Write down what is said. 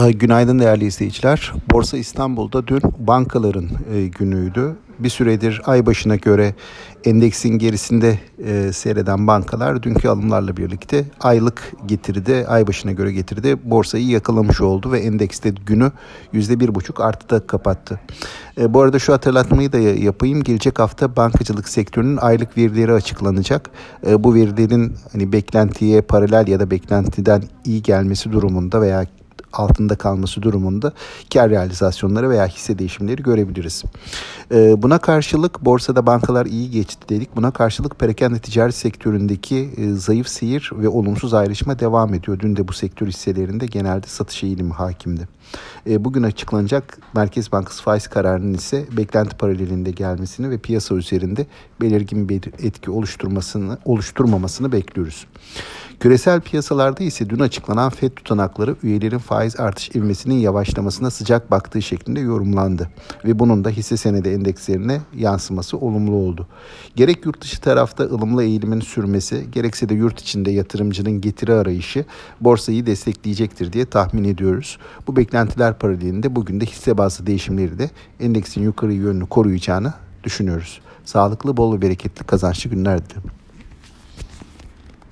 Ee, günaydın değerli izleyiciler. Borsa İstanbul'da dün bankaların e, günüydü. Bir süredir ay başına göre endeksin gerisinde e, seyreden bankalar dünkü alımlarla birlikte aylık getiride, ay başına göre getiride borsayı yakalamış oldu ve endekste günü %1,5 artıda kapattı. E, bu arada şu hatırlatmayı da yapayım. Gelecek hafta bankacılık sektörünün aylık verileri açıklanacak. Bu verilerin hani beklentiye paralel ya da beklentiden iyi gelmesi durumunda veya altında kalması durumunda kar realizasyonları veya hisse değişimleri görebiliriz. Ee, buna karşılık borsada bankalar iyi geçti dedik. Buna karşılık perakende ticaret sektöründeki e, zayıf seyir ve olumsuz ayrışma devam ediyor. Dün de bu sektör hisselerinde genelde satış eğilimi hakimdi. E, bugün açıklanacak Merkez Bankası faiz kararının ise beklenti paralelinde gelmesini ve piyasa üzerinde belirgin bir etki oluşturmasını oluşturmamasını bekliyoruz. Küresel piyasalarda ise dün açıklanan FED tutanakları üyelerin faiz artış ivmesinin yavaşlamasına sıcak baktığı şeklinde yorumlandı ve bunun da hisse senedi endekslerine yansıması olumlu oldu. Gerek yurt dışı tarafta ılımlı eğilimin sürmesi, gerekse de yurt içinde yatırımcının getiri arayışı borsayı destekleyecektir diye tahmin ediyoruz. Bu beklentiler paralelinde bugün de hisse bazlı değişimleri de endeksin yukarı yönünü koruyacağını düşünüyoruz. Sağlıklı, bol ve bereketli kazançlı günler dilerim.